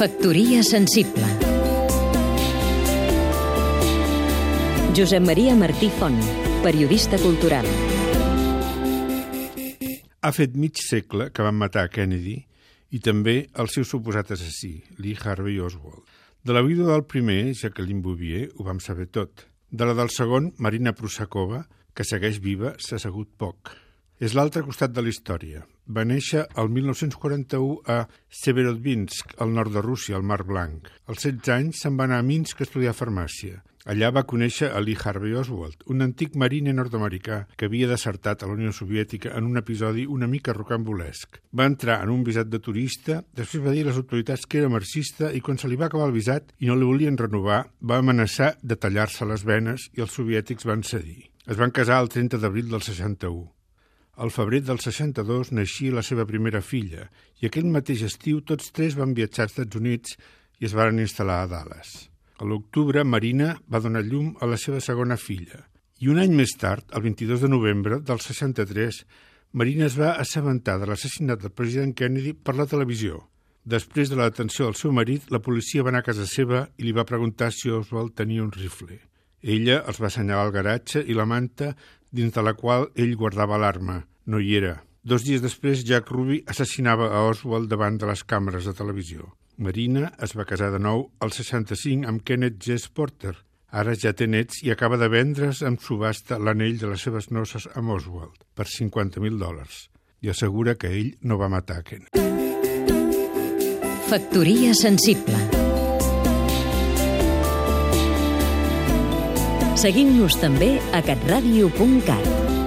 Factoria sensible Josep Maria Martí Font, periodista cultural Ha fet mig segle que van matar Kennedy i també el seu suposat assassí, Lee Harvey Oswald. De la vida del primer, Jacqueline Bouvier, ho vam saber tot. De la del segon, Marina Prusakova, que segueix viva, s'ha segut poc. És l'altre costat de la història. Va néixer el 1941 a Severodvinsk, al nord de Rússia, al Mar Blanc. Als 16 anys se'n va anar a Minsk a estudiar farmàcia. Allà va conèixer a Lee Harvey Oswald, un antic marine nord-americà que havia desertat a la Unió Soviètica en un episodi una mica rocambolesc. Va entrar en un visat de turista, després va dir a les autoritats que era marxista i quan se li va acabar el visat i no li volien renovar, va amenaçar de tallar-se les venes i els soviètics van cedir. Es van casar el 30 d'abril del 61. Al febrer del 62 naixia la seva primera filla i aquell mateix estiu tots tres van viatjar als Estats Units i es varen instal·lar a Dallas. A l'octubre, Marina va donar llum a la seva segona filla. I un any més tard, el 22 de novembre del 63, Marina es va assabentar de l'assassinat del president Kennedy per la televisió. Després de la detenció del seu marit, la policia va anar a casa seva i li va preguntar si Oswald tenia un rifle. Ella els va assenyalar el garatge i la manta dins de la qual ell guardava l'arma. No hi era. Dos dies després, Jack Ruby assassinava a Oswald davant de les càmeres de televisió. Marina es va casar de nou al 65 amb Kenneth J. Porter. Ara ja té nets i acaba de vendre's amb subhasta l'anell de les seves noces amb Oswald per 50.000 dòlars. I assegura que ell no va matar Kenneth. Factoria sensible Seguim-nos també a catradio.cat